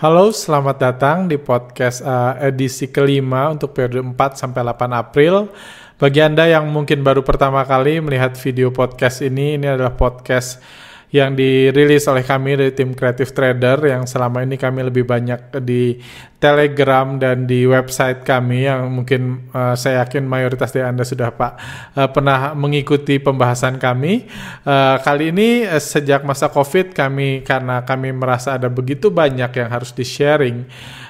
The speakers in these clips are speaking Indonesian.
Halo, selamat datang di podcast uh, edisi kelima untuk periode 4 sampai 8 April. Bagi Anda yang mungkin baru pertama kali melihat video podcast ini, ini adalah podcast yang dirilis oleh kami dari tim Creative Trader yang selama ini kami lebih banyak di Telegram dan di website kami yang mungkin uh, saya yakin mayoritas dari Anda sudah Pak uh, pernah mengikuti pembahasan kami. Uh, kali ini uh, sejak masa Covid kami karena kami merasa ada begitu banyak yang harus di-sharing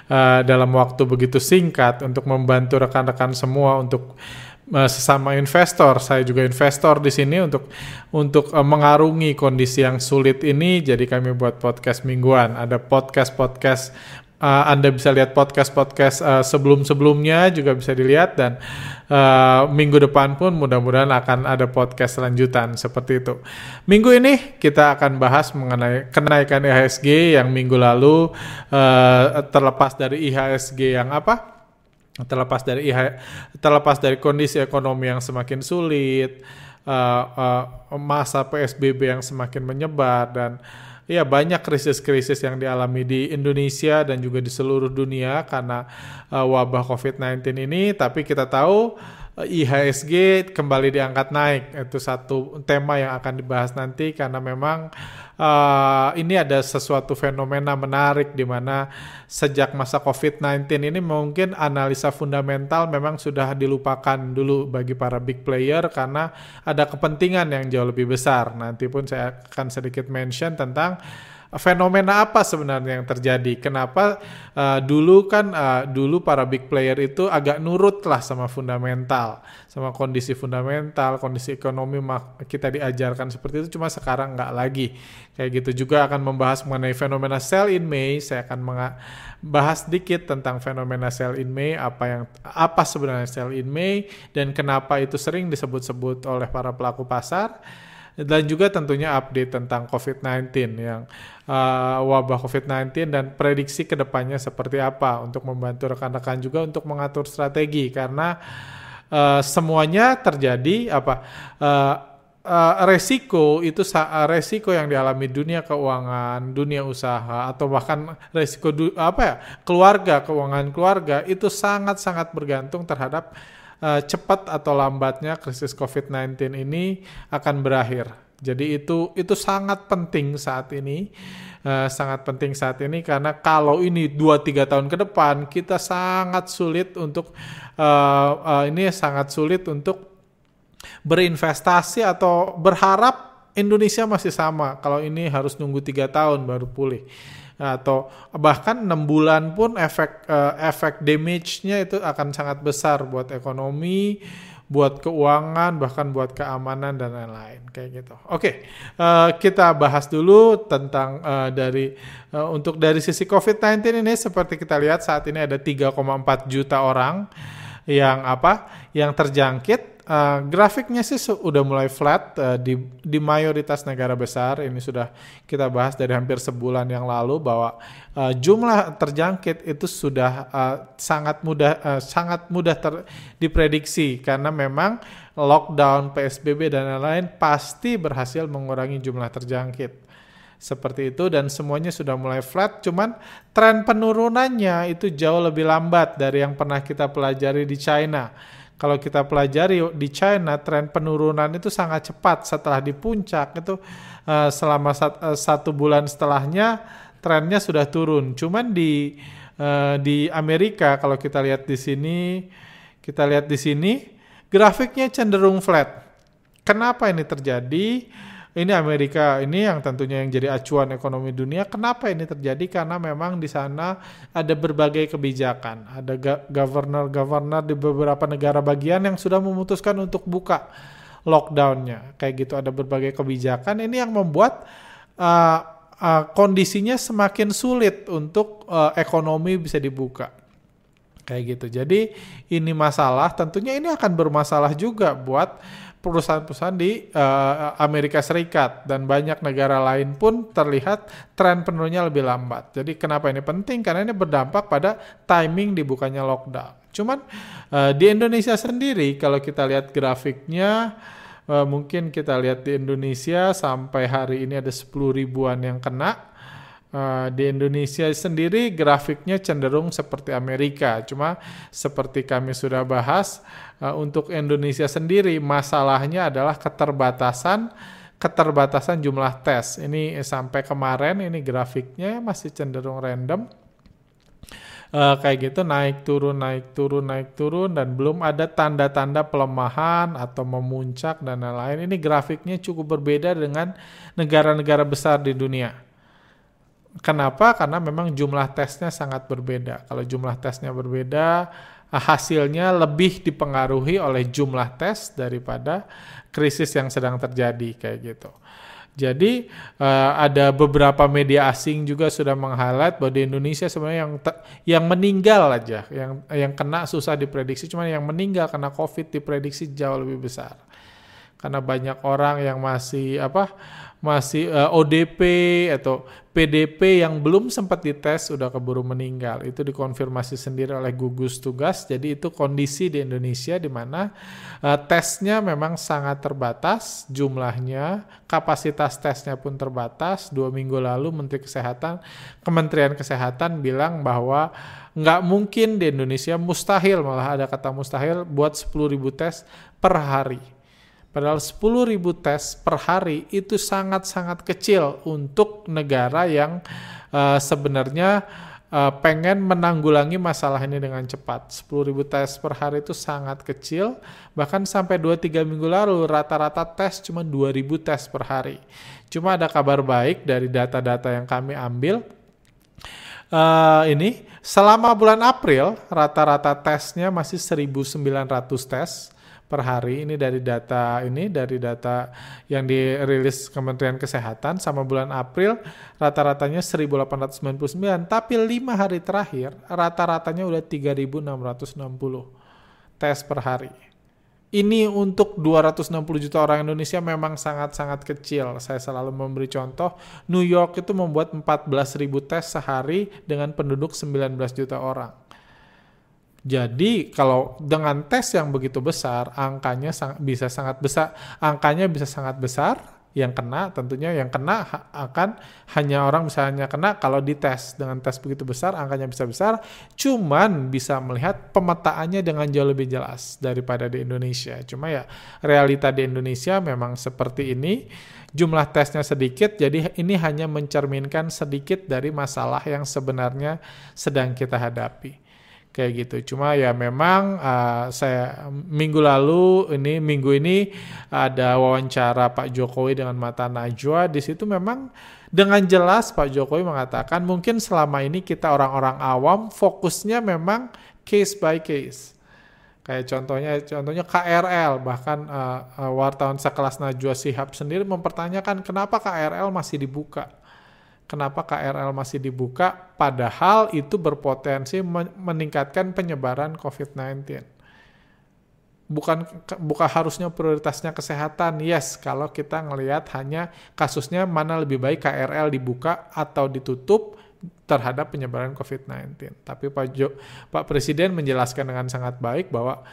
uh, dalam waktu begitu singkat untuk membantu rekan-rekan semua untuk sesama investor, saya juga investor di sini untuk untuk uh, mengarungi kondisi yang sulit ini. Jadi kami buat podcast mingguan. Ada podcast podcast. Uh, Anda bisa lihat podcast-podcast uh, sebelum-sebelumnya juga bisa dilihat dan uh, minggu depan pun mudah-mudahan akan ada podcast lanjutan seperti itu. Minggu ini kita akan bahas mengenai kenaikan IHSG yang minggu lalu uh, terlepas dari IHSG yang apa? Terlepas dari terlepas dari kondisi ekonomi yang semakin sulit, uh, uh, masa PSBB yang semakin menyebar dan ya banyak krisis-krisis yang dialami di Indonesia dan juga di seluruh dunia karena uh, wabah COVID-19 ini. Tapi kita tahu IHSG kembali diangkat naik. Itu satu tema yang akan dibahas nanti karena memang uh, ini ada sesuatu fenomena menarik di mana sejak masa COVID-19 ini mungkin analisa fundamental memang sudah dilupakan dulu bagi para big player karena ada kepentingan yang jauh lebih besar. Nanti pun saya akan sedikit mention tentang fenomena apa sebenarnya yang terjadi? Kenapa uh, dulu kan uh, dulu para big player itu agak nurut lah sama fundamental, sama kondisi fundamental, kondisi ekonomi kita diajarkan seperti itu. Cuma sekarang nggak lagi kayak gitu. Juga akan membahas mengenai fenomena sell in May. Saya akan bahas sedikit tentang fenomena sell in May, apa yang apa sebenarnya sell in May dan kenapa itu sering disebut-sebut oleh para pelaku pasar dan juga tentunya update tentang COVID-19 yang uh, wabah COVID-19 dan prediksi ke depannya seperti apa untuk membantu rekan-rekan juga untuk mengatur strategi. Karena uh, semuanya terjadi apa uh, uh, resiko itu resiko yang dialami dunia keuangan, dunia usaha atau bahkan resiko apa ya keluarga keuangan keluarga itu sangat-sangat bergantung terhadap uh, cepat atau lambatnya krisis COVID-19 ini akan berakhir. Jadi itu itu sangat penting saat ini, uh, sangat penting saat ini karena kalau ini 2-3 tahun ke depan kita sangat sulit untuk uh, uh, ini sangat sulit untuk berinvestasi atau berharap Indonesia masih sama. Kalau ini harus nunggu tiga tahun baru pulih atau bahkan enam bulan pun efek uh, efek damage-nya itu akan sangat besar buat ekonomi, buat keuangan, bahkan buat keamanan dan lain-lain. Kayak gitu. Oke, okay, uh, eh, kita bahas dulu tentang uh, dari uh, untuk dari sisi COVID-19 ini seperti kita lihat saat ini ada 3,4 juta orang yang apa? Yang terjangkit Uh, grafiknya sih sudah mulai flat uh, di di mayoritas negara besar. Ini sudah kita bahas dari hampir sebulan yang lalu bahwa uh, jumlah terjangkit itu sudah uh, sangat mudah uh, sangat mudah ter, diprediksi. Karena memang lockdown, PSBB dan lain-lain pasti berhasil mengurangi jumlah terjangkit. Seperti itu dan semuanya sudah mulai flat. Cuman tren penurunannya itu jauh lebih lambat dari yang pernah kita pelajari di China kalau kita pelajari di China tren penurunan itu sangat cepat setelah di puncak itu uh, selama uh, satu bulan setelahnya trennya sudah turun. Cuman di uh, di Amerika kalau kita lihat di sini kita lihat di sini grafiknya cenderung flat. Kenapa ini terjadi? Ini Amerika ini yang tentunya yang jadi acuan ekonomi dunia. Kenapa ini terjadi? Karena memang di sana ada berbagai kebijakan, ada governor-governor di beberapa negara bagian yang sudah memutuskan untuk buka lockdownnya, kayak gitu. Ada berbagai kebijakan ini yang membuat uh, uh, kondisinya semakin sulit untuk uh, ekonomi bisa dibuka kayak gitu. Jadi ini masalah, tentunya ini akan bermasalah juga buat perusahaan-perusahaan di uh, Amerika Serikat dan banyak negara lain pun terlihat tren penurunannya lebih lambat. Jadi kenapa ini penting? Karena ini berdampak pada timing dibukanya lockdown. Cuman uh, di Indonesia sendiri kalau kita lihat grafiknya uh, mungkin kita lihat di Indonesia sampai hari ini ada 10 ribuan yang kena Uh, di Indonesia sendiri grafiknya cenderung seperti Amerika, cuma seperti kami sudah bahas uh, untuk Indonesia sendiri masalahnya adalah keterbatasan keterbatasan jumlah tes. Ini sampai kemarin ini grafiknya masih cenderung random. Uh, kayak gitu naik turun naik turun naik turun dan belum ada tanda-tanda pelemahan atau memuncak dan lain-lain. Ini grafiknya cukup berbeda dengan negara-negara besar di dunia Kenapa? Karena memang jumlah tesnya sangat berbeda. Kalau jumlah tesnya berbeda, hasilnya lebih dipengaruhi oleh jumlah tes daripada krisis yang sedang terjadi kayak gitu. Jadi uh, ada beberapa media asing juga sudah meng-highlight bahwa di Indonesia sebenarnya yang yang meninggal aja, yang yang kena susah diprediksi, cuma yang meninggal karena COVID diprediksi jauh lebih besar. Karena banyak orang yang masih apa masih uh, eh, ODP atau PDP yang belum sempat dites sudah keburu meninggal. Itu dikonfirmasi sendiri oleh gugus tugas. Jadi itu kondisi di Indonesia di mana uh, tesnya memang sangat terbatas jumlahnya, kapasitas tesnya pun terbatas. Dua minggu lalu Menteri Kesehatan, Kementerian Kesehatan bilang bahwa nggak mungkin di Indonesia mustahil malah ada kata mustahil buat 10.000 tes per hari Padahal 10.000 tes per hari itu sangat-sangat kecil untuk negara yang uh, sebenarnya uh, pengen menanggulangi masalah ini dengan cepat. 10.000 tes per hari itu sangat kecil, bahkan sampai 2-3 minggu lalu rata-rata tes cuma 2.000 tes per hari. Cuma ada kabar baik dari data-data yang kami ambil, uh, ini selama bulan April rata-rata tesnya masih 1.900 tes per hari ini dari data ini dari data yang dirilis Kementerian Kesehatan sama bulan April rata-ratanya 1899 tapi lima hari terakhir rata-ratanya udah 3660 tes per hari. Ini untuk 260 juta orang Indonesia memang sangat-sangat kecil. Saya selalu memberi contoh, New York itu membuat 14.000 tes sehari dengan penduduk 19 juta orang jadi kalau dengan tes yang begitu besar, angkanya sang, bisa sangat besar, angkanya bisa sangat besar yang kena tentunya yang kena akan hanya orang bisa hanya kena kalau dites. Dengan tes begitu besar angkanya bisa besar cuman bisa melihat pemetaannya dengan jauh lebih jelas daripada di Indonesia. Cuma ya realita di Indonesia memang seperti ini. Jumlah tesnya sedikit jadi ini hanya mencerminkan sedikit dari masalah yang sebenarnya sedang kita hadapi kayak gitu. Cuma ya memang uh, saya minggu lalu ini minggu ini ada wawancara Pak Jokowi dengan Mata Najwa di situ memang dengan jelas Pak Jokowi mengatakan mungkin selama ini kita orang-orang awam fokusnya memang case by case. Kayak contohnya contohnya KRL bahkan uh, wartawan sekelas Najwa Sihab sendiri mempertanyakan kenapa KRL masih dibuka kenapa KRL masih dibuka padahal itu berpotensi meningkatkan penyebaran COVID-19. Bukan bukan harusnya prioritasnya kesehatan. Yes, kalau kita ngelihat hanya kasusnya mana lebih baik KRL dibuka atau ditutup terhadap penyebaran COVID-19. Tapi Pak jo, Pak Presiden menjelaskan dengan sangat baik bahwa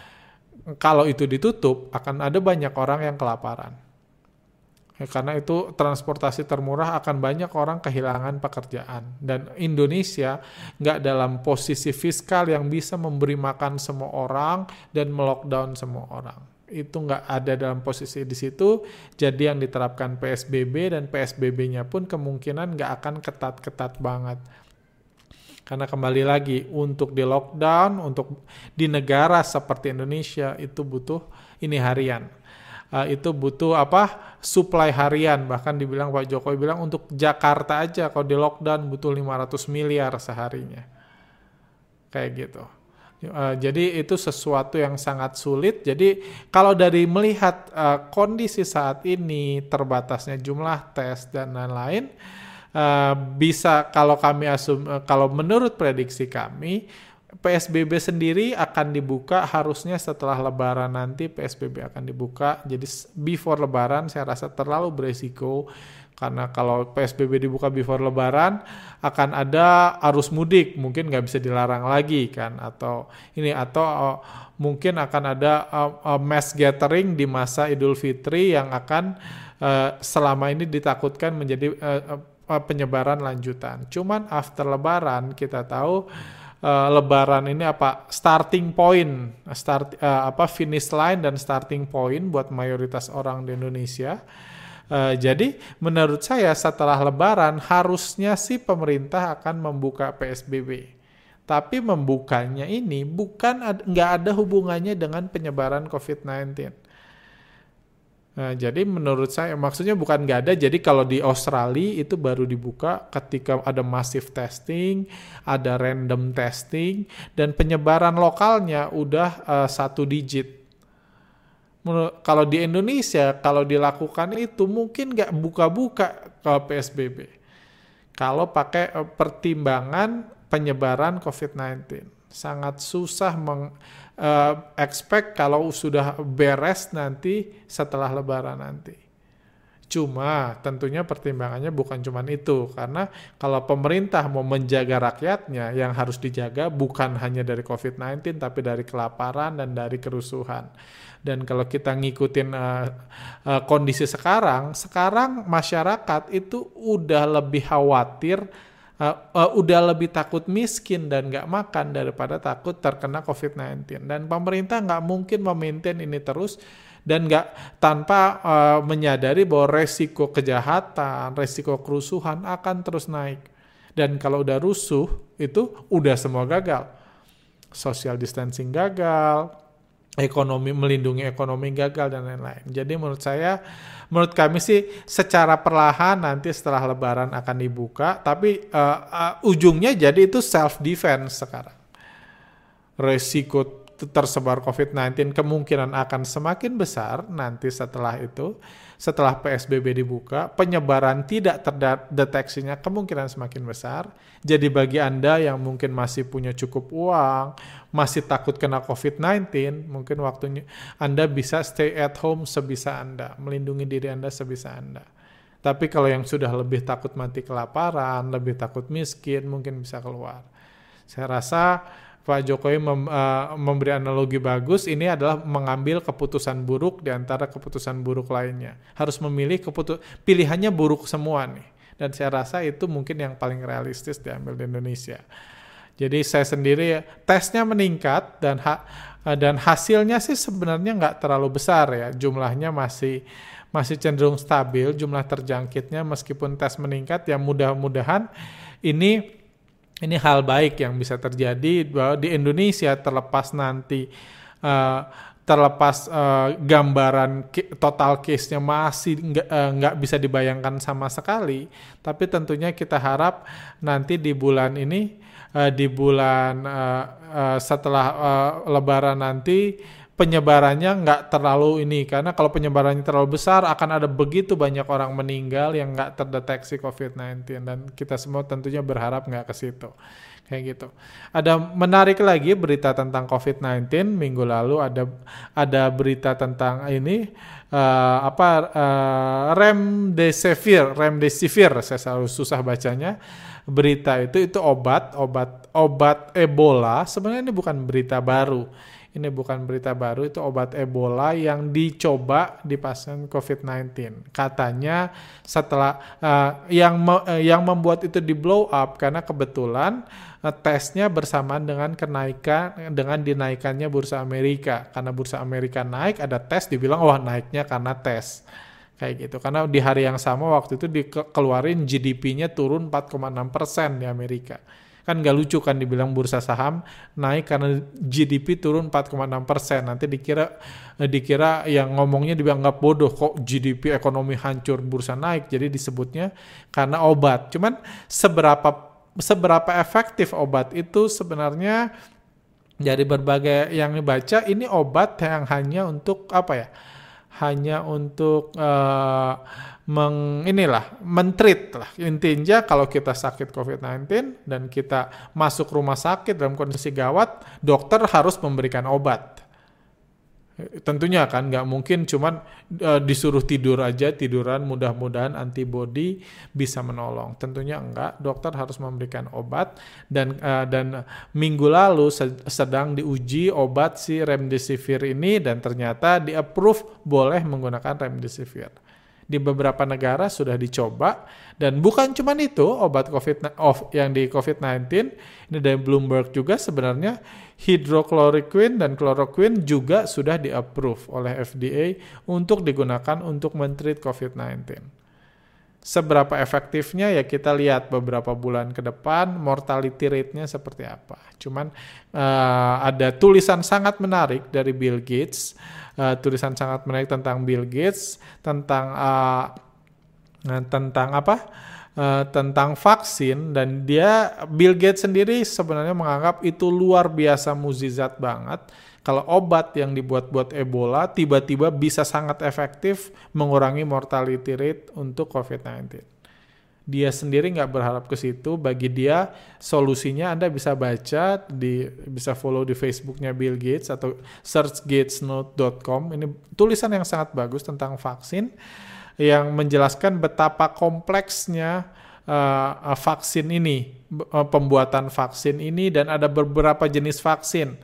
kalau itu ditutup akan ada banyak orang yang kelaparan Ya, karena itu transportasi termurah akan banyak orang kehilangan pekerjaan. Dan Indonesia nggak dalam posisi fiskal yang bisa memberi makan semua orang dan melockdown semua orang. Itu nggak ada dalam posisi di situ. Jadi yang diterapkan PSBB dan PSBB-nya pun kemungkinan nggak akan ketat-ketat banget. Karena kembali lagi untuk di lockdown, untuk di negara seperti Indonesia itu butuh ini harian uh, itu butuh apa? Supply harian. Bahkan dibilang Pak Jokowi bilang untuk Jakarta aja. Kalau di lockdown butuh 500 miliar seharinya. Kayak gitu. Uh, jadi itu sesuatu yang sangat sulit. Jadi kalau dari melihat uh, kondisi saat ini terbatasnya jumlah tes dan lain-lain, uh, bisa kalau kami asum, uh, kalau menurut prediksi kami PSBB sendiri akan dibuka harusnya setelah Lebaran nanti PSBB akan dibuka. Jadi before Lebaran saya rasa terlalu beresiko karena kalau PSBB dibuka before Lebaran akan ada arus mudik mungkin nggak bisa dilarang lagi kan atau ini atau uh, mungkin akan ada uh, uh, mass gathering di masa Idul Fitri yang akan uh, selama ini ditakutkan menjadi uh, uh, penyebaran lanjutan. Cuman after lebaran kita tahu uh, lebaran ini apa starting point, start uh, apa finish line dan starting point buat mayoritas orang di Indonesia. Uh, jadi menurut saya setelah lebaran harusnya sih pemerintah akan membuka PSBB. Tapi membukanya ini bukan nggak ada hubungannya dengan penyebaran COVID-19. Nah, jadi menurut saya maksudnya bukan nggak ada. Jadi kalau di Australia itu baru dibuka ketika ada massive testing, ada random testing, dan penyebaran lokalnya udah uh, satu digit. Menurut, kalau di Indonesia kalau dilakukan itu mungkin nggak buka-buka ke PSBB. Kalau pakai uh, pertimbangan penyebaran COVID-19. Sangat susah meng uh, expect kalau sudah beres nanti setelah lebaran nanti. Cuma tentunya pertimbangannya bukan cuma itu karena kalau pemerintah mau menjaga rakyatnya yang harus dijaga bukan hanya dari COVID-19 tapi dari kelaparan dan dari kerusuhan. Dan kalau kita ngikutin uh, uh, kondisi sekarang, sekarang masyarakat itu udah lebih khawatir uh, uh, udah lebih takut miskin dan nggak makan daripada takut terkena COVID-19. Dan pemerintah nggak mungkin memaintain ini terus dan nggak tanpa uh, menyadari bahwa resiko kejahatan, resiko kerusuhan akan terus naik. Dan kalau udah rusuh itu udah semua gagal. Social distancing gagal, ekonomi melindungi ekonomi gagal dan lain-lain. Jadi menurut saya, menurut kami sih secara perlahan nanti setelah Lebaran akan dibuka, tapi uh, uh, ujungnya jadi itu self defense sekarang. Resiko tersebar COVID-19 kemungkinan akan semakin besar nanti setelah itu, setelah PSBB dibuka, penyebaran tidak terdeteksinya kemungkinan semakin besar. Jadi bagi Anda yang mungkin masih punya cukup uang, masih takut kena COVID-19, mungkin waktunya Anda bisa stay at home sebisa Anda, melindungi diri Anda sebisa Anda. Tapi kalau yang sudah lebih takut mati kelaparan, lebih takut miskin, mungkin bisa keluar. Saya rasa Pak Jokowi mem, uh, memberi analogi bagus, ini adalah mengambil keputusan buruk di antara keputusan buruk lainnya. Harus memilih keputus pilihannya buruk semua nih. Dan saya rasa itu mungkin yang paling realistis diambil di Indonesia. Jadi saya sendiri tesnya meningkat dan ha, eh, dan hasilnya sih sebenarnya nggak terlalu besar ya. Jumlahnya masih masih cenderung stabil jumlah terjangkitnya meskipun tes meningkat ya mudah-mudahan ini ini hal baik yang bisa terjadi bahwa di Indonesia terlepas nanti uh, terlepas uh, gambaran total case-nya masih nggak uh, bisa dibayangkan sama sekali, tapi tentunya kita harap nanti di bulan ini uh, di bulan uh, uh, setelah uh, Lebaran nanti penyebarannya nggak terlalu ini karena kalau penyebarannya terlalu besar akan ada begitu banyak orang meninggal yang nggak terdeteksi COVID-19 dan kita semua tentunya berharap nggak ke situ. Kayak gitu. Ada menarik lagi berita tentang COVID-19. Minggu lalu ada ada berita tentang ini uh, apa uh, remdesivir remdesivir saya selalu susah bacanya berita itu itu obat obat obat Ebola. Sebenarnya ini bukan berita baru ini bukan berita baru, itu obat Ebola yang dicoba di pasien COVID-19. Katanya setelah uh, yang me, uh, yang membuat itu di blow up karena kebetulan uh, tesnya bersamaan dengan kenaikan dengan dinaikannya bursa Amerika. Karena bursa Amerika naik, ada tes dibilang wah naiknya karena tes kayak gitu karena di hari yang sama waktu itu dikeluarin GDP-nya turun 4,6 persen di Amerika Kan gak lucu kan dibilang bursa saham naik karena GDP turun 4,6 persen. Nanti dikira eh, dikira yang ngomongnya dianggap bodoh kok GDP ekonomi hancur bursa naik. Jadi disebutnya karena obat. Cuman seberapa seberapa efektif obat itu sebenarnya dari berbagai yang dibaca ini obat yang hanya untuk apa ya? Hanya untuk uh, meng inilah mentreat lah. Intinya kalau kita sakit COVID-19 dan kita masuk rumah sakit dalam kondisi gawat dokter harus memberikan obat. Tentunya kan nggak mungkin cuman uh, disuruh tidur aja tiduran mudah-mudahan antibody bisa menolong. Tentunya enggak dokter harus memberikan obat dan uh, dan minggu lalu sedang diuji obat si remdesivir ini dan ternyata di approve boleh menggunakan remdesivir Di beberapa negara sudah dicoba. Dan bukan cuma itu obat COVID of yang di COVID-19 ini dari Bloomberg juga sebenarnya hydrochloroquine dan chloroquine juga sudah di-approve oleh FDA untuk digunakan untuk mentreat COVID-19 seberapa efektifnya ya kita lihat beberapa bulan ke depan mortality rate-nya seperti apa. Cuman uh, ada tulisan sangat menarik dari Bill Gates, uh, tulisan sangat menarik tentang Bill Gates tentang uh, tentang apa? Uh, tentang vaksin dan dia Bill Gates sendiri sebenarnya menganggap itu luar biasa muzizat banget kalau obat yang dibuat buat Ebola tiba-tiba bisa sangat efektif mengurangi mortality rate untuk COVID-19. Dia sendiri nggak berharap ke situ. Bagi dia solusinya Anda bisa baca di bisa follow di Facebooknya Bill Gates atau searchgatesnote.com. Ini tulisan yang sangat bagus tentang vaksin yang menjelaskan betapa kompleksnya uh, vaksin ini, uh, pembuatan vaksin ini dan ada beberapa jenis vaksin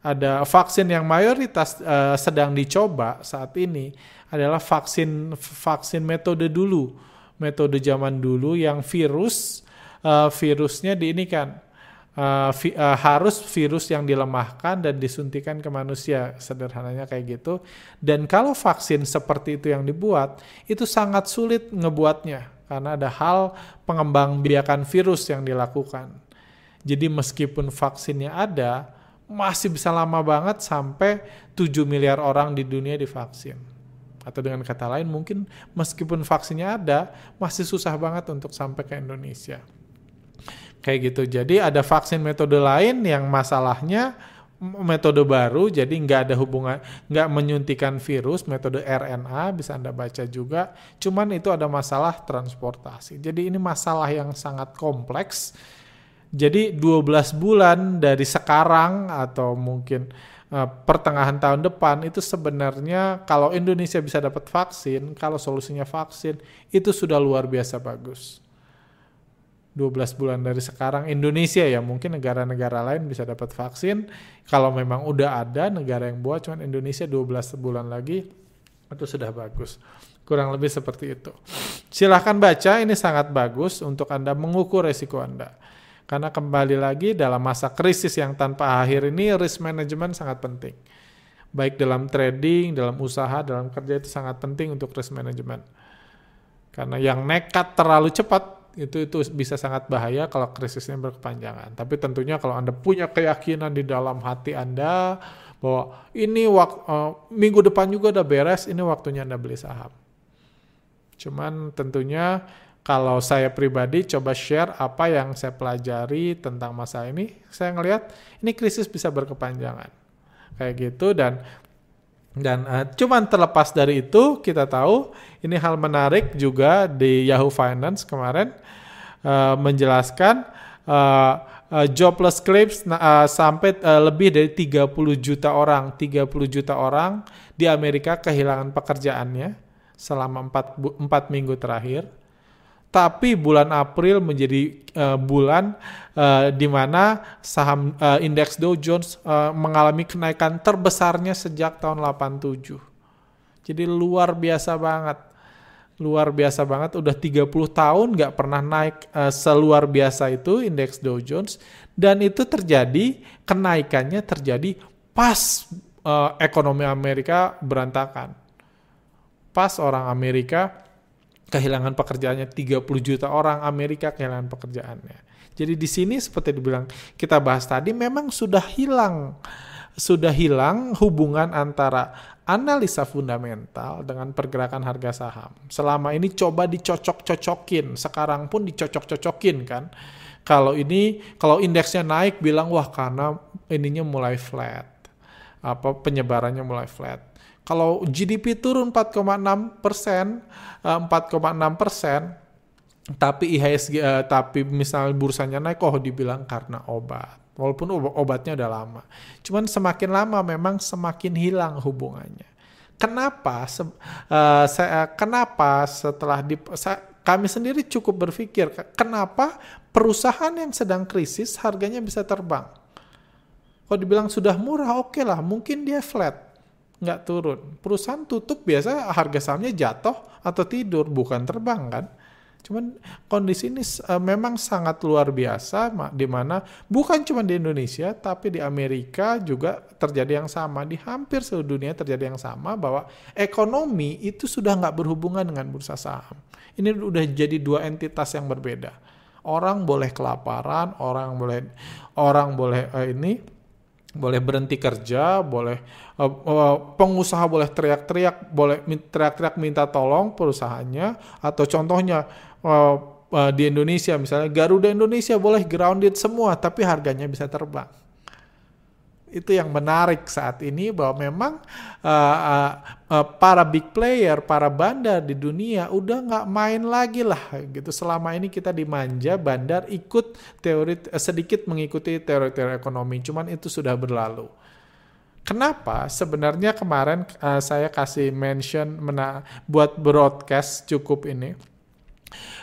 ada vaksin yang mayoritas uh, sedang dicoba saat ini adalah vaksin vaksin metode dulu, metode zaman dulu yang virus uh, virusnya diinikan uh, vi, uh, harus virus yang dilemahkan dan disuntikan ke manusia sederhananya kayak gitu. Dan kalau vaksin seperti itu yang dibuat itu sangat sulit ngebuatnya karena ada hal pengembang biakan virus yang dilakukan. Jadi meskipun vaksinnya ada, masih bisa lama banget sampai 7 miliar orang di dunia divaksin. Atau dengan kata lain mungkin meskipun vaksinnya ada, masih susah banget untuk sampai ke Indonesia. Kayak gitu. Jadi ada vaksin metode lain yang masalahnya metode baru, jadi nggak ada hubungan, nggak menyuntikan virus, metode RNA bisa anda baca juga. Cuman itu ada masalah transportasi. Jadi ini masalah yang sangat kompleks jadi 12 bulan dari sekarang atau mungkin uh, pertengahan tahun depan itu sebenarnya kalau Indonesia bisa dapat vaksin, kalau solusinya vaksin itu sudah luar biasa bagus. 12 bulan dari sekarang Indonesia ya mungkin negara-negara lain bisa dapat vaksin. Kalau memang udah ada negara yang buat cuman Indonesia 12 bulan lagi itu sudah bagus. Kurang lebih seperti itu. Silahkan baca ini sangat bagus untuk Anda mengukur resiko Anda karena kembali lagi dalam masa krisis yang tanpa akhir ini risk management sangat penting. Baik dalam trading, dalam usaha, dalam kerja itu sangat penting untuk risk management. Karena yang nekat terlalu cepat itu itu bisa sangat bahaya kalau krisisnya berkepanjangan. Tapi tentunya kalau Anda punya keyakinan di dalam hati Anda bahwa ini waktu, uh, minggu depan juga udah beres, ini waktunya Anda beli saham. Cuman tentunya kalau saya pribadi coba share apa yang saya pelajari tentang masa ini, saya ngelihat ini krisis bisa berkepanjangan. Kayak gitu dan dan uh, cuman terlepas dari itu kita tahu ini hal menarik juga di Yahoo Finance kemarin uh, menjelaskan uh, uh, jobless claims uh, sampai uh, lebih dari 30 juta orang, 30 juta orang di Amerika kehilangan pekerjaannya selama 4 4 minggu terakhir tapi bulan April menjadi uh, bulan uh, di mana saham uh, indeks Dow Jones uh, mengalami kenaikan terbesarnya sejak tahun 87. Jadi luar biasa banget. Luar biasa banget, udah 30 tahun nggak pernah naik uh, seluar biasa itu indeks Dow Jones. Dan itu terjadi, kenaikannya terjadi pas uh, ekonomi Amerika berantakan. Pas orang Amerika kehilangan pekerjaannya 30 juta orang Amerika kehilangan pekerjaannya. Jadi di sini seperti dibilang kita bahas tadi memang sudah hilang sudah hilang hubungan antara analisa fundamental dengan pergerakan harga saham. Selama ini coba dicocok-cocokin, sekarang pun dicocok-cocokin kan. Kalau ini kalau indeksnya naik bilang wah karena ininya mulai flat. Apa penyebarannya mulai flat kalau GDP turun 4,6 persen, 4,6 eh, persen, tapi IHSG, uh, tapi misalnya bursanya naik, oh dibilang karena obat. Walaupun obatnya udah lama. Cuman semakin lama memang semakin hilang hubungannya. Kenapa? Se uh, saya, kenapa setelah di, saya, kami sendiri cukup berpikir, kenapa perusahaan yang sedang krisis harganya bisa terbang? Kalau dibilang sudah murah, oke okay lah, mungkin dia flat nggak turun. Perusahaan tutup biasa harga sahamnya jatuh atau tidur, bukan terbang kan. Cuman kondisi ini uh, memang sangat luar biasa di mana bukan cuma di Indonesia tapi di Amerika juga terjadi yang sama di hampir seluruh dunia terjadi yang sama bahwa ekonomi itu sudah nggak berhubungan dengan bursa saham. Ini udah jadi dua entitas yang berbeda. Orang boleh kelaparan, orang boleh orang boleh uh, ini boleh berhenti kerja, boleh uh, uh, pengusaha boleh teriak-teriak, boleh teriak-teriak minta tolong perusahaannya. Atau contohnya uh, uh, di Indonesia misalnya Garuda Indonesia boleh grounded semua tapi harganya bisa terbang itu yang menarik saat ini bahwa memang uh, uh, uh, para big player, para bandar di dunia udah nggak main lagi lah gitu. Selama ini kita dimanja bandar ikut teori sedikit mengikuti teori-teori ekonomi, cuman itu sudah berlalu. Kenapa? Sebenarnya kemarin uh, saya kasih mention mena buat broadcast cukup ini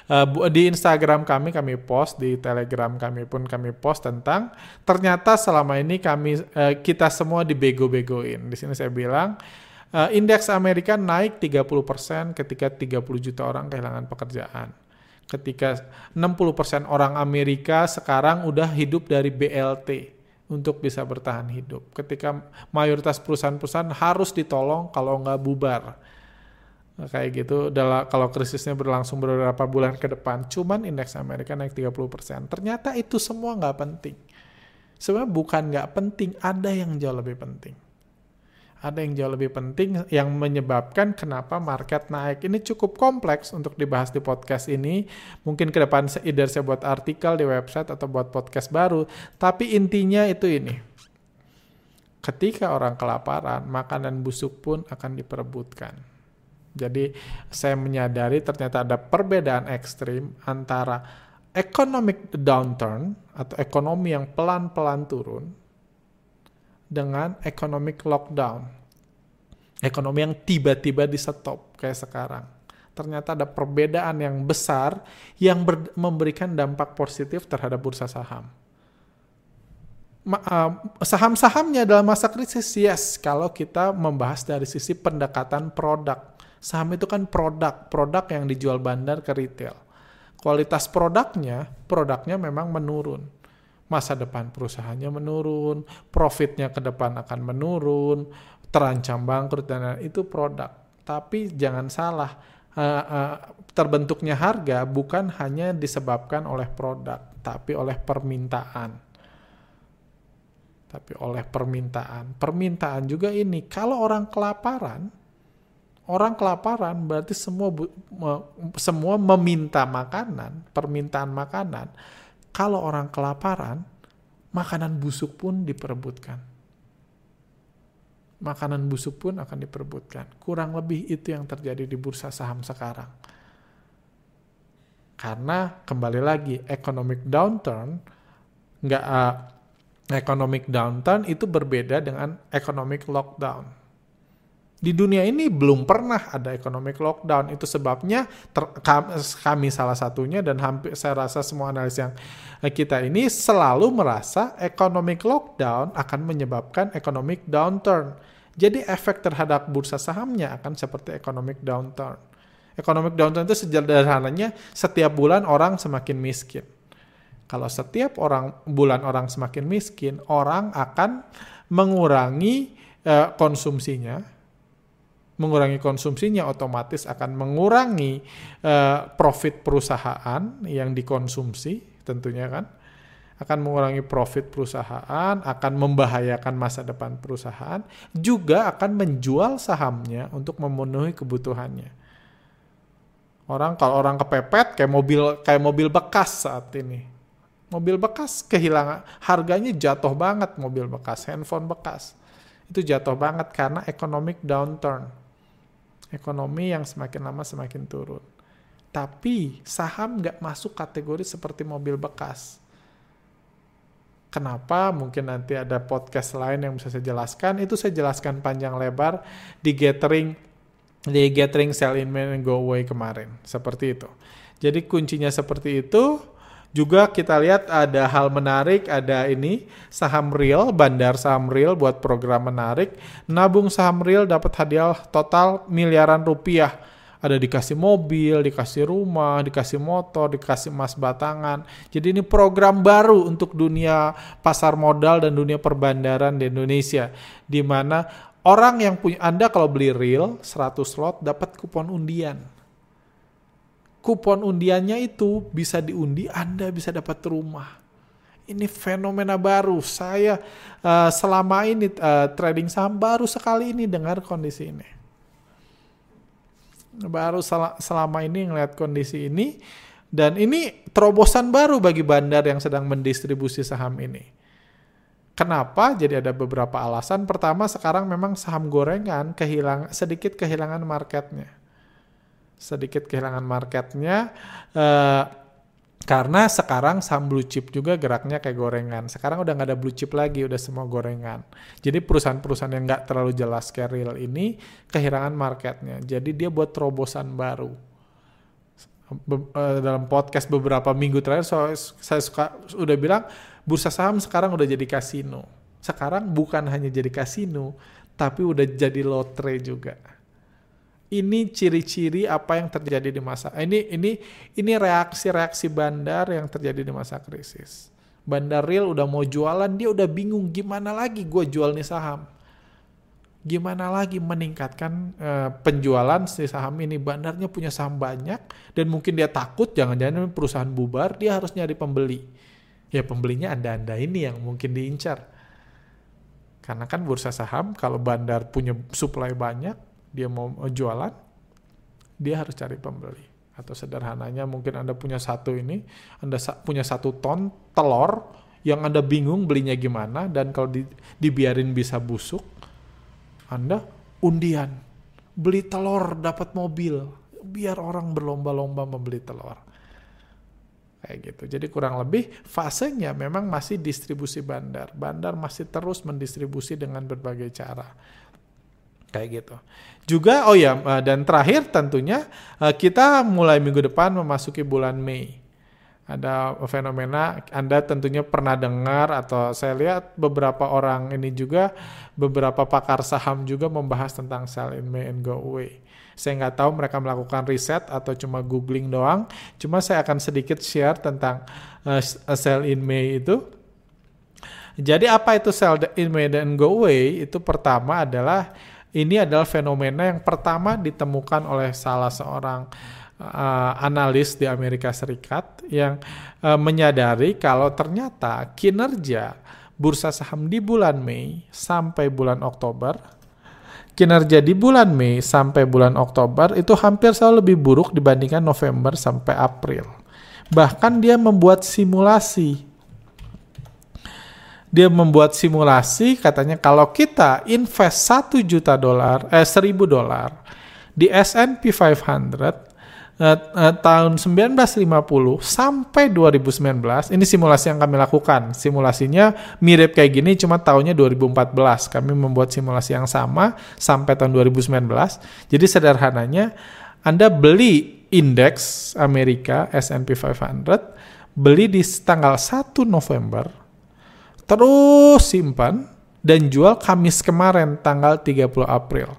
Uh, di Instagram kami kami post, di Telegram kami pun kami post tentang ternyata selama ini kami uh, kita semua dibego-begoin. Di sini saya bilang uh, indeks Amerika naik 30% ketika 30 juta orang kehilangan pekerjaan. Ketika 60% orang Amerika sekarang udah hidup dari BLT untuk bisa bertahan hidup. Ketika mayoritas perusahaan-perusahaan harus ditolong kalau nggak bubar kayak gitu dalam kalau krisisnya berlangsung beberapa bulan ke depan cuman indeks Amerika naik 30% ternyata itu semua nggak penting. Sebenarnya bukan nggak penting ada yang jauh lebih penting. Ada yang jauh lebih penting yang menyebabkan kenapa market naik. Ini cukup kompleks untuk dibahas di podcast ini. Mungkin ke depan either saya buat artikel di website atau buat podcast baru. Tapi intinya itu ini. Ketika orang kelaparan makanan busuk pun akan diperebutkan jadi saya menyadari ternyata ada perbedaan ekstrim antara economic downturn atau ekonomi yang pelan-pelan turun dengan economic lockdown. Ekonomi yang tiba-tiba di stop kayak sekarang. Ternyata ada perbedaan yang besar yang memberikan dampak positif terhadap bursa saham. Uh, saham-sahamnya dalam masa krisis, yes, kalau kita membahas dari sisi pendekatan produk Saham itu kan produk, produk yang dijual bandar ke retail. Kualitas produknya, produknya memang menurun. Masa depan perusahaannya menurun, profitnya ke depan akan menurun, terancam bangkrut dan itu produk. Tapi jangan salah, uh, uh, terbentuknya harga bukan hanya disebabkan oleh produk, tapi oleh permintaan. Tapi oleh permintaan. Permintaan juga ini, kalau orang kelaparan, orang kelaparan berarti semua semua meminta makanan, permintaan makanan. Kalau orang kelaparan, makanan busuk pun diperebutkan. Makanan busuk pun akan diperebutkan. Kurang lebih itu yang terjadi di bursa saham sekarang. Karena kembali lagi economic downturn nggak uh, economic downturn itu berbeda dengan economic lockdown di dunia ini belum pernah ada economic lockdown. Itu sebabnya ter, kami salah satunya dan hampir saya rasa semua analis yang kita ini selalu merasa economic lockdown akan menyebabkan economic downturn. Jadi efek terhadap bursa sahamnya akan seperti economic downturn. Economic downturn itu sederhananya setiap bulan orang semakin miskin. Kalau setiap orang bulan orang semakin miskin, orang akan mengurangi uh, konsumsinya, mengurangi konsumsinya otomatis akan mengurangi uh, profit perusahaan yang dikonsumsi tentunya kan akan mengurangi profit perusahaan, akan membahayakan masa depan perusahaan, juga akan menjual sahamnya untuk memenuhi kebutuhannya. Orang kalau orang kepepet kayak mobil kayak mobil bekas saat ini. Mobil bekas kehilangan harganya jatuh banget mobil bekas, handphone bekas. Itu jatuh banget karena economic downturn ekonomi yang semakin lama semakin turun. Tapi saham nggak masuk kategori seperti mobil bekas. Kenapa? Mungkin nanti ada podcast lain yang bisa saya jelaskan. Itu saya jelaskan panjang lebar di gathering di gathering sell in and go away kemarin. Seperti itu. Jadi kuncinya seperti itu. Juga kita lihat ada hal menarik, ada ini saham real, bandar saham real buat program menarik. Nabung saham real dapat hadiah total miliaran rupiah. Ada dikasih mobil, dikasih rumah, dikasih motor, dikasih emas batangan. Jadi ini program baru untuk dunia pasar modal dan dunia perbandaran di Indonesia. Di mana orang yang punya, Anda kalau beli real 100 slot dapat kupon undian kupon undiannya itu bisa diundi, Anda bisa dapat rumah. Ini fenomena baru. Saya uh, selama ini uh, trading saham baru sekali ini dengar kondisi ini. Baru sel selama ini ngeliat kondisi ini dan ini terobosan baru bagi bandar yang sedang mendistribusi saham ini. Kenapa? Jadi ada beberapa alasan. Pertama, sekarang memang saham gorengan kehilangan sedikit kehilangan marketnya sedikit kehilangan marketnya uh, karena sekarang saham blue chip juga geraknya kayak gorengan. Sekarang udah nggak ada blue chip lagi, udah semua gorengan. Jadi perusahaan-perusahaan yang nggak terlalu jelas kayak real ini kehilangan marketnya. Jadi dia buat terobosan baru. Be uh, dalam podcast beberapa minggu terakhir so, saya suka udah bilang bursa saham sekarang udah jadi kasino. Sekarang bukan hanya jadi kasino, tapi udah jadi lotre juga ini ciri-ciri apa yang terjadi di masa ini ini ini reaksi-reaksi bandar yang terjadi di masa krisis. Bandar real udah mau jualan, dia udah bingung gimana lagi gue jual nih saham. Gimana lagi meningkatkan uh, penjualan si saham ini? Bandarnya punya saham banyak dan mungkin dia takut jangan-jangan perusahaan bubar, dia harus nyari pembeli. Ya pembelinya anda-anda ini yang mungkin diincar. Karena kan bursa saham kalau bandar punya supply banyak, dia mau jualan, dia harus cari pembeli. Atau sederhananya mungkin Anda punya satu ini, Anda punya satu ton telur yang Anda bingung belinya gimana dan kalau di, dibiarin bisa busuk, Anda undian. Beli telur dapat mobil, biar orang berlomba-lomba membeli telur. Kayak gitu. Jadi kurang lebih fasenya memang masih distribusi bandar. Bandar masih terus mendistribusi dengan berbagai cara kayak gitu. Juga oh ya dan terakhir tentunya eh, kita mulai minggu depan memasuki bulan Mei. Ada fenomena Anda tentunya pernah dengar atau saya lihat beberapa orang ini juga beberapa pakar saham juga membahas tentang sell in May and go away. Saya nggak tahu mereka melakukan riset atau cuma googling doang. Cuma saya akan sedikit share tentang uh, sell in May itu. Jadi apa itu sell in May and go away? Itu pertama adalah ini adalah fenomena yang pertama ditemukan oleh salah seorang uh, analis di Amerika Serikat yang uh, menyadari kalau ternyata kinerja bursa saham di bulan Mei sampai bulan Oktober kinerja di bulan Mei sampai bulan Oktober itu hampir selalu lebih buruk dibandingkan November sampai April. Bahkan dia membuat simulasi dia membuat simulasi katanya kalau kita invest 1 juta dolar eh 1000 dolar di S&P 500 Uh, uh, tahun 1950 sampai 2019 ini simulasi yang kami lakukan. Simulasinya mirip kayak gini cuma tahunnya 2014 kami membuat simulasi yang sama sampai tahun 2019 jadi sederhananya Anda beli indeks Amerika S&P 500 beli di tanggal 1 November terus simpan dan jual Kamis kemarin tanggal 30 April.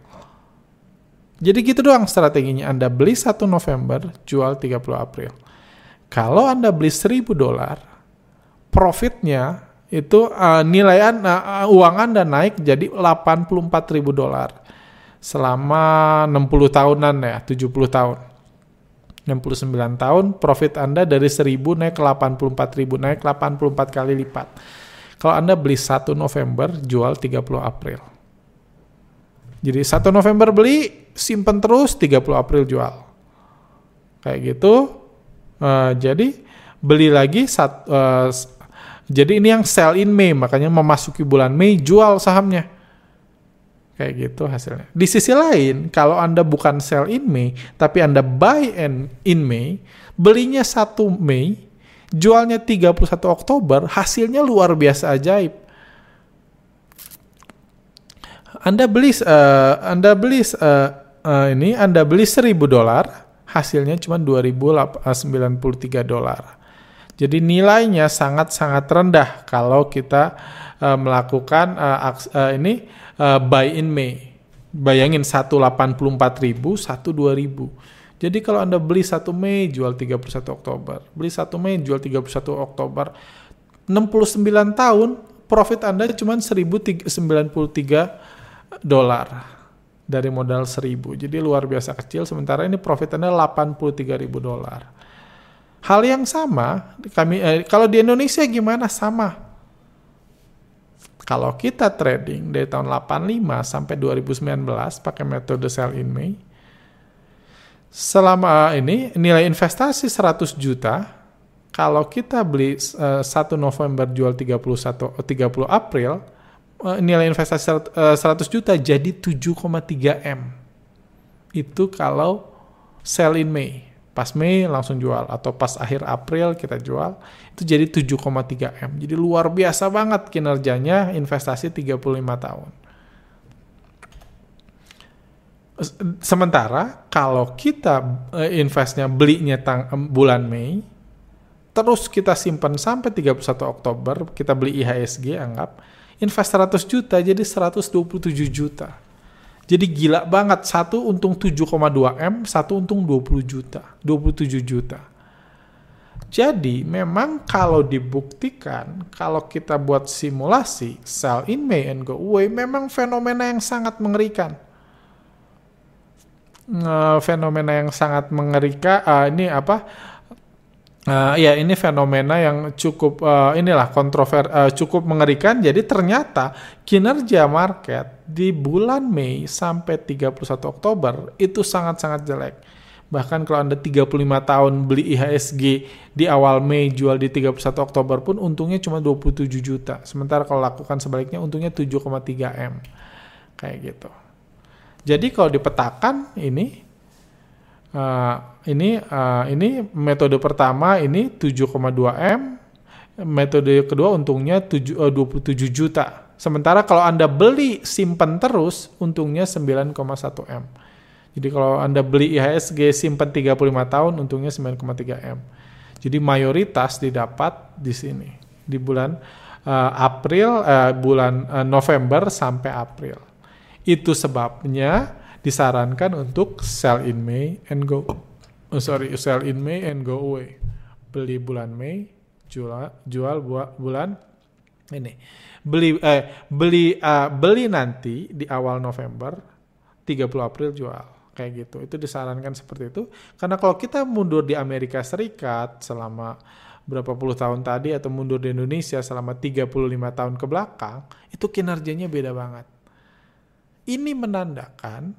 Jadi gitu doang strateginya. Anda beli 1 November, jual 30 April. Kalau Anda beli 1000 dolar, profitnya itu uh, nilai uh, uang Anda naik jadi 84.000 dolar selama 60 tahunan ya, 70 tahun. 69 tahun profit Anda dari 1000 naik ke 84.000, naik 84 kali lipat. Kalau Anda beli 1 November, jual 30 April. Jadi 1 November beli, simpen terus, 30 April jual. Kayak gitu. Uh, jadi beli lagi, sat, uh, jadi ini yang sell in Mei, makanya memasuki bulan Mei jual sahamnya. Kayak gitu hasilnya. Di sisi lain, kalau Anda bukan sell in Mei, tapi Anda buy in Mei, belinya 1 Mei, jualnya 31 Oktober, hasilnya luar biasa ajaib. Anda beli uh, Anda beli uh, uh, ini Anda beli 1000 dolar, hasilnya cuma 2093 dolar. Jadi nilainya sangat-sangat rendah kalau kita uh, melakukan uh, uh, ini uh, buy in Mei. Bayangin 184.000, 1 2000. Jadi kalau Anda beli 1 Mei jual 31 Oktober, beli 1 Mei jual 31 Oktober, 69 tahun profit Anda cuma 1093 dolar dari modal 1000. Jadi luar biasa kecil sementara ini profit Anda 83.000 dolar. Hal yang sama kami eh, kalau di Indonesia gimana sama. Kalau kita trading dari tahun 85 sampai 2019 pakai metode sell in May selama ini nilai investasi 100 juta kalau kita beli uh, eh, 1 November jual 31 30 April uh, nilai investasi 100 uh, juta jadi 7,3 M. Itu kalau sell in May pas Mei langsung jual atau pas akhir April kita jual itu jadi 7,3 M. Jadi luar biasa banget kinerjanya investasi 35 tahun. Sementara kalau kita eh, investnya belinya tang, bulan Mei, terus kita simpan sampai 31 Oktober, kita beli IHSG anggap, invest 100 juta jadi 127 juta jadi gila banget, satu untung 7,2 M, satu untung 20 juta, 27 juta. Jadi memang kalau dibuktikan, kalau kita buat simulasi, sell in May and go away, memang fenomena yang sangat mengerikan. Fenomena yang sangat mengerikan, uh, ini apa, Uh, ya ini fenomena yang cukup uh, inilah kontrover uh, cukup mengerikan. Jadi ternyata kinerja market di bulan Mei sampai 31 Oktober itu sangat-sangat jelek. Bahkan kalau Anda 35 tahun beli IHSG di awal Mei jual di 31 Oktober pun untungnya cuma 27 juta. Sementara kalau lakukan sebaliknya untungnya 7,3 M. Kayak gitu. Jadi kalau dipetakan ini Uh, ini uh, ini metode pertama ini 7,2 M, metode kedua untungnya 7, uh, 27 juta. Sementara kalau Anda beli simpan terus untungnya 9,1 M. Jadi kalau Anda beli IHSG simpan 35 tahun untungnya 9,3 M. Jadi mayoritas didapat di sini di bulan uh, April uh, bulan uh, November sampai April. Itu sebabnya disarankan untuk sell in May and go oh, sorry sell in May and go away. Beli bulan Mei jual jual bulan ini. Beli eh beli uh, beli nanti di awal November 30 April jual. Kayak gitu. Itu disarankan seperti itu. Karena kalau kita mundur di Amerika Serikat selama berapa puluh tahun tadi atau mundur di Indonesia selama 35 tahun ke belakang itu kinerjanya beda banget ini menandakan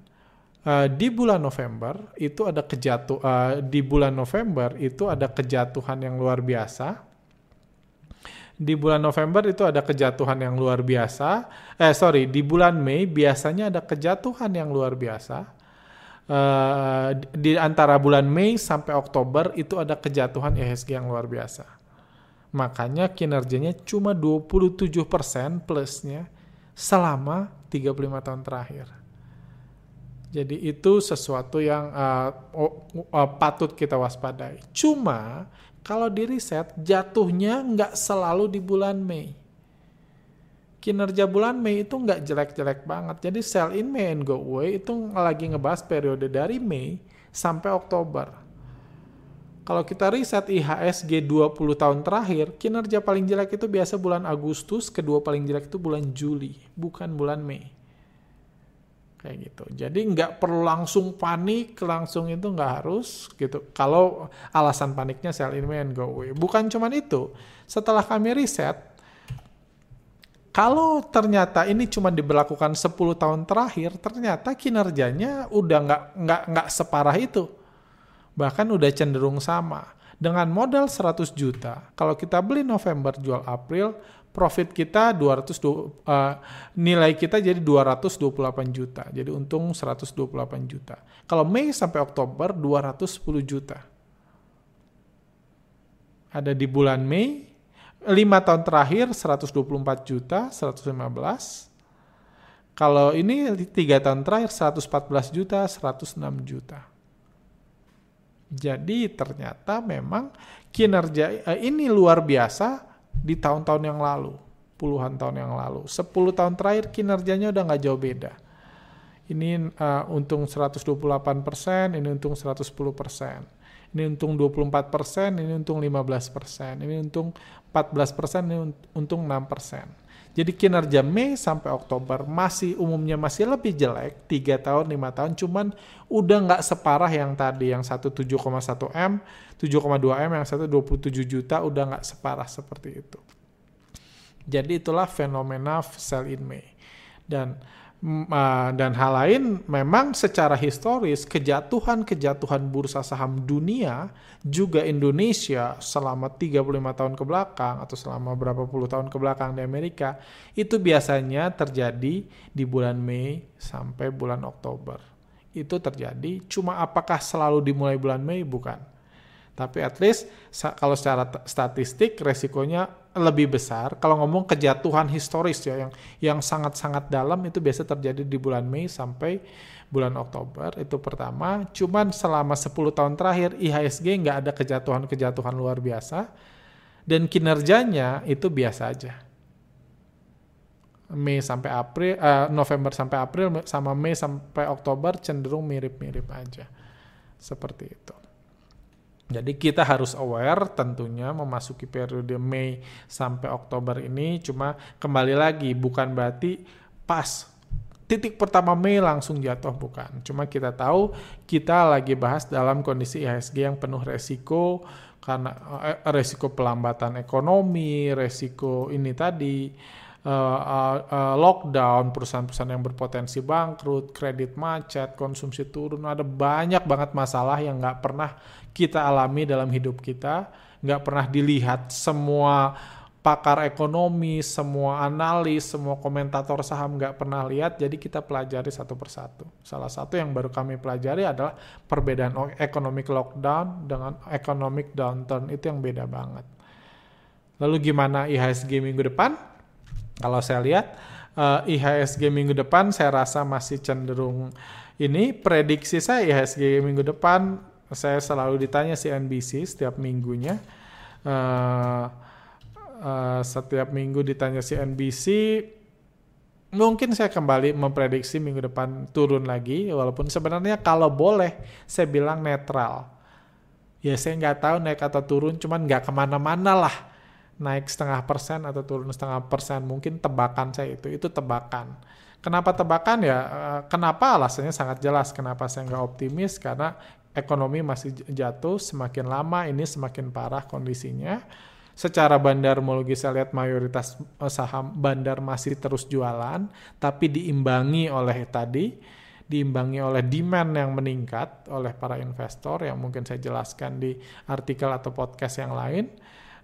uh, di bulan November itu ada kejatuh uh, di bulan November itu ada kejatuhan yang luar biasa. Di bulan November itu ada kejatuhan yang luar biasa. Eh sorry, di bulan Mei biasanya ada kejatuhan yang luar biasa. Uh, di antara bulan Mei sampai Oktober itu ada kejatuhan IHSG yang luar biasa. Makanya kinerjanya cuma 27% plusnya selama 35 tahun terakhir. Jadi itu sesuatu yang uh, uh, patut kita waspadai. Cuma kalau di riset jatuhnya nggak selalu di bulan Mei. Kinerja bulan Mei itu nggak jelek-jelek banget. Jadi sell in May and go away itu lagi ngebahas periode dari Mei sampai Oktober. Kalau kita riset IHSG 20 tahun terakhir, kinerja paling jelek itu biasa bulan Agustus, kedua paling jelek itu bulan Juli, bukan bulan Mei kayak gitu. Jadi nggak perlu langsung panik, langsung itu nggak harus gitu. Kalau alasan paniknya sell in and go away. Bukan cuma itu. Setelah kami riset, kalau ternyata ini cuma diberlakukan 10 tahun terakhir, ternyata kinerjanya udah nggak nggak nggak separah itu. Bahkan udah cenderung sama. Dengan modal 100 juta, kalau kita beli November jual April, profit kita 200 uh, eh, nilai kita jadi 228 juta. Jadi untung 128 juta. Kalau Mei sampai Oktober 210 juta. Ada di bulan Mei 5 tahun terakhir 124 juta, 115. Kalau ini 3 tahun terakhir 114 juta, 106 juta. Jadi ternyata memang kinerja uh, ini luar biasa di tahun-tahun yang lalu, puluhan tahun yang lalu. 10 tahun terakhir kinerjanya udah nggak jauh beda. Ini uh, untung 128 persen, ini untung 110 persen. Ini untung 24 persen, ini untung 15 persen, ini untung 14 persen, ini untung 6 persen. Jadi kinerja Mei sampai Oktober masih umumnya masih lebih jelek, 3 tahun, 5 tahun, cuman udah nggak separah yang tadi, yang 17,1 M, 7,2 M, yang 127 juta, udah nggak separah seperti itu. Jadi itulah fenomena sell in May. Dan uh, dan hal lain memang secara historis kejatuhan-kejatuhan bursa saham dunia juga Indonesia selama 35 tahun ke belakang atau selama berapa puluh tahun ke belakang di Amerika itu biasanya terjadi di bulan Mei sampai bulan Oktober. Itu terjadi cuma apakah selalu dimulai bulan Mei bukan. Tapi at least kalau secara statistik resikonya lebih besar. Kalau ngomong kejatuhan historis ya yang yang sangat-sangat dalam itu biasa terjadi di bulan Mei sampai bulan Oktober. Itu pertama. Cuman selama 10 tahun terakhir IHSG nggak ada kejatuhan-kejatuhan luar biasa dan kinerjanya itu biasa aja. Mei sampai April, uh, November sampai April sama Mei sampai Oktober cenderung mirip-mirip aja. Seperti itu. Jadi kita harus aware tentunya memasuki periode Mei sampai Oktober ini cuma kembali lagi bukan berarti pas titik pertama Mei langsung jatuh bukan. Cuma kita tahu kita lagi bahas dalam kondisi IHSG yang penuh resiko karena eh, resiko pelambatan ekonomi, resiko ini tadi uh, lockdown, perusahaan-perusahaan yang berpotensi bangkrut, kredit macet, konsumsi turun, ada banyak banget masalah yang nggak pernah kita alami dalam hidup kita, nggak pernah dilihat semua pakar ekonomi, semua analis, semua komentator saham nggak pernah lihat, jadi kita pelajari satu persatu. Salah satu yang baru kami pelajari adalah perbedaan economic lockdown dengan economic downturn, itu yang beda banget. Lalu gimana IHSG minggu depan? Kalau saya lihat uh, IHSG minggu depan saya rasa masih cenderung ini prediksi saya IHSG minggu depan saya selalu ditanya si NBC setiap minggunya. Uh, uh, setiap minggu ditanya si NBC mungkin saya kembali memprediksi minggu depan turun lagi walaupun sebenarnya kalau boleh saya bilang netral. Ya saya nggak tahu naik atau turun cuman nggak ke mana-mana lah. Naik setengah persen atau turun setengah persen mungkin tebakan saya itu itu tebakan. Kenapa tebakan? Ya eh, kenapa? Alasannya sangat jelas kenapa saya nggak optimis karena ekonomi masih jatuh semakin lama ini semakin parah kondisinya secara bandar bandar saya lihat mayoritas eh, saham bandar masih terus jualan tapi diimbangi oleh tadi diimbangi oleh demand yang meningkat oleh para investor yang mungkin saya jelaskan di artikel atau podcast yang lain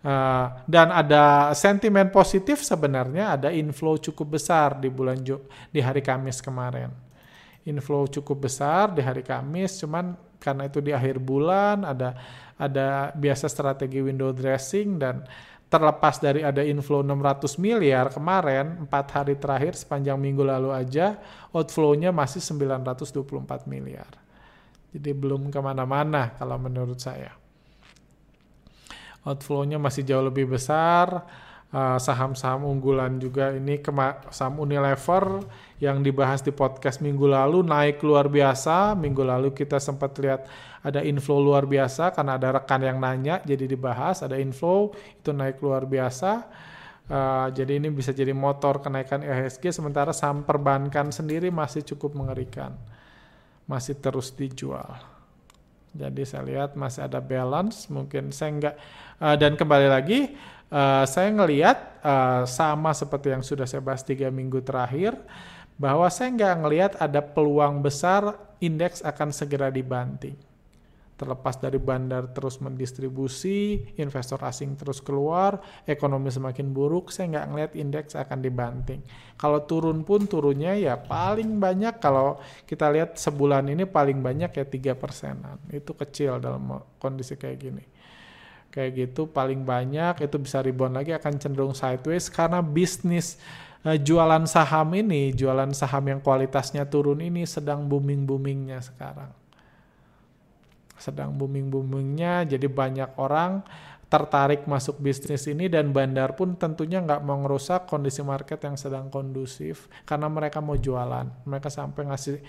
Uh, dan ada sentimen positif sebenarnya ada inflow cukup besar di bulan Ju di hari Kamis kemarin. Inflow cukup besar di hari Kamis, cuman karena itu di akhir bulan ada ada biasa strategi window dressing dan terlepas dari ada inflow 600 miliar kemarin, empat hari terakhir sepanjang minggu lalu aja outflow-nya masih 924 miliar. Jadi belum ke mana-mana kalau menurut saya outflow-nya masih jauh lebih besar. Uh, saham-saham unggulan juga ini saham Unilever yang dibahas di podcast minggu lalu naik luar biasa. Minggu lalu kita sempat lihat ada inflow luar biasa karena ada rekan yang nanya jadi dibahas ada inflow itu naik luar biasa. Uh, jadi ini bisa jadi motor kenaikan IHSG sementara saham perbankan sendiri masih cukup mengerikan. Masih terus dijual. Jadi saya lihat masih ada balance, mungkin saya enggak uh, dan kembali lagi uh, saya ngelihat uh, sama seperti yang sudah saya bahas tiga minggu terakhir bahwa saya nggak ngelihat ada peluang besar indeks akan segera dibanting terlepas dari bandar terus mendistribusi, investor asing terus keluar, ekonomi semakin buruk, saya nggak ngeliat indeks akan dibanting. Kalau turun pun turunnya ya paling banyak kalau kita lihat sebulan ini paling banyak ya tiga persenan. Itu kecil dalam kondisi kayak gini. Kayak gitu paling banyak itu bisa rebound lagi akan cenderung sideways karena bisnis uh, jualan saham ini, jualan saham yang kualitasnya turun ini sedang booming-boomingnya sekarang. Sedang booming-boomingnya jadi banyak orang tertarik masuk bisnis ini dan bandar pun tentunya nggak mau ngerusak kondisi market yang sedang kondusif karena mereka mau jualan. Mereka sampai ngasih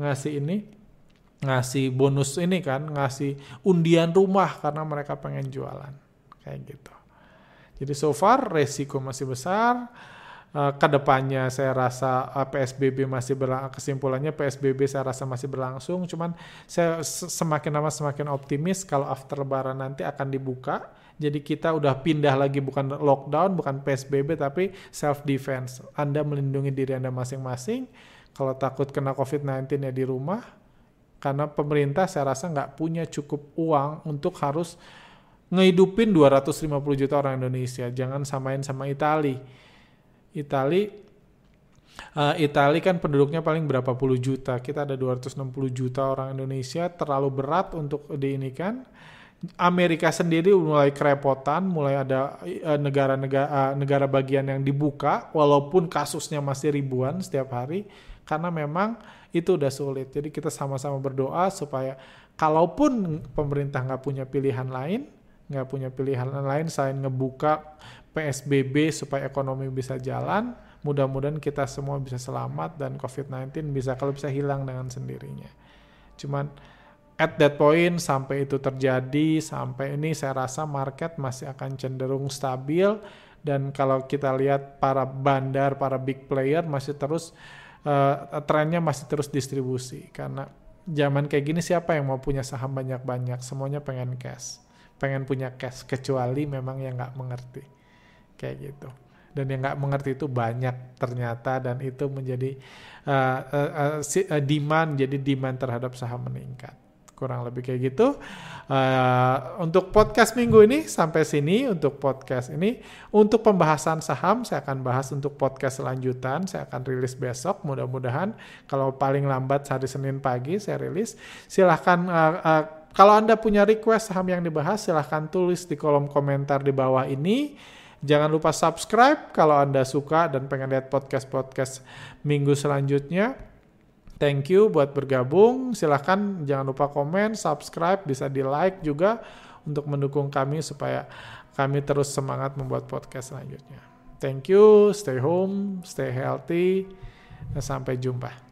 ngasih ini ngasih bonus ini kan ngasih undian rumah karena mereka pengen jualan kayak gitu. Jadi so far resiko masih besar. Uh, ke depannya saya rasa eh, PSBB masih berlangsung kesimpulannya PSBB saya rasa masih berlangsung. Cuman saya semakin lama semakin optimis kalau after lebaran nanti akan dibuka. Jadi kita udah pindah lagi bukan lockdown bukan PSBB tapi self defense Anda melindungi diri Anda masing-masing. Kalau takut kena COVID-19 ya di rumah karena pemerintah saya rasa nggak punya cukup uang untuk harus ngehidupin 250 juta orang Indonesia jangan samain sama Italia Itali uh, Itali kan penduduknya paling berapa puluh juta. Kita ada 260 juta orang Indonesia, terlalu berat untuk diinikan. Amerika sendiri mulai kerepotan, mulai ada eh, negara-negara uh, negara bagian yang dibuka, walaupun kasusnya masih ribuan setiap hari, karena memang itu udah sulit. Jadi kita sama-sama berdoa supaya kalaupun pemerintah nggak punya pilihan lain, nggak punya pilihan lain selain ngebuka PSBB supaya ekonomi bisa jalan. Mudah-mudahan kita semua bisa selamat dan COVID-19 bisa kalau bisa hilang dengan sendirinya. Cuman at that point sampai itu terjadi, sampai ini saya rasa market masih akan cenderung stabil dan kalau kita lihat para bandar, para big player masih terus uh, trennya masih terus distribusi. Karena zaman kayak gini siapa yang mau punya saham banyak-banyak? Semuanya pengen cash. Pengen punya cash kecuali memang yang nggak mengerti. Kayak gitu. Dan yang nggak mengerti itu banyak ternyata dan itu menjadi uh, uh, uh, demand. Jadi demand terhadap saham meningkat kurang lebih kayak gitu. Uh, untuk podcast minggu ini sampai sini untuk podcast ini. Untuk pembahasan saham saya akan bahas untuk podcast selanjutan saya akan rilis besok mudah-mudahan. Kalau paling lambat hari Senin pagi saya rilis. Silahkan uh, uh, kalau anda punya request saham yang dibahas silahkan tulis di kolom komentar di bawah ini. Jangan lupa subscribe kalau Anda suka dan pengen lihat podcast-podcast minggu selanjutnya. Thank you buat bergabung. Silahkan jangan lupa komen, subscribe, bisa di like juga untuk mendukung kami supaya kami terus semangat membuat podcast selanjutnya. Thank you, stay home, stay healthy, dan sampai jumpa.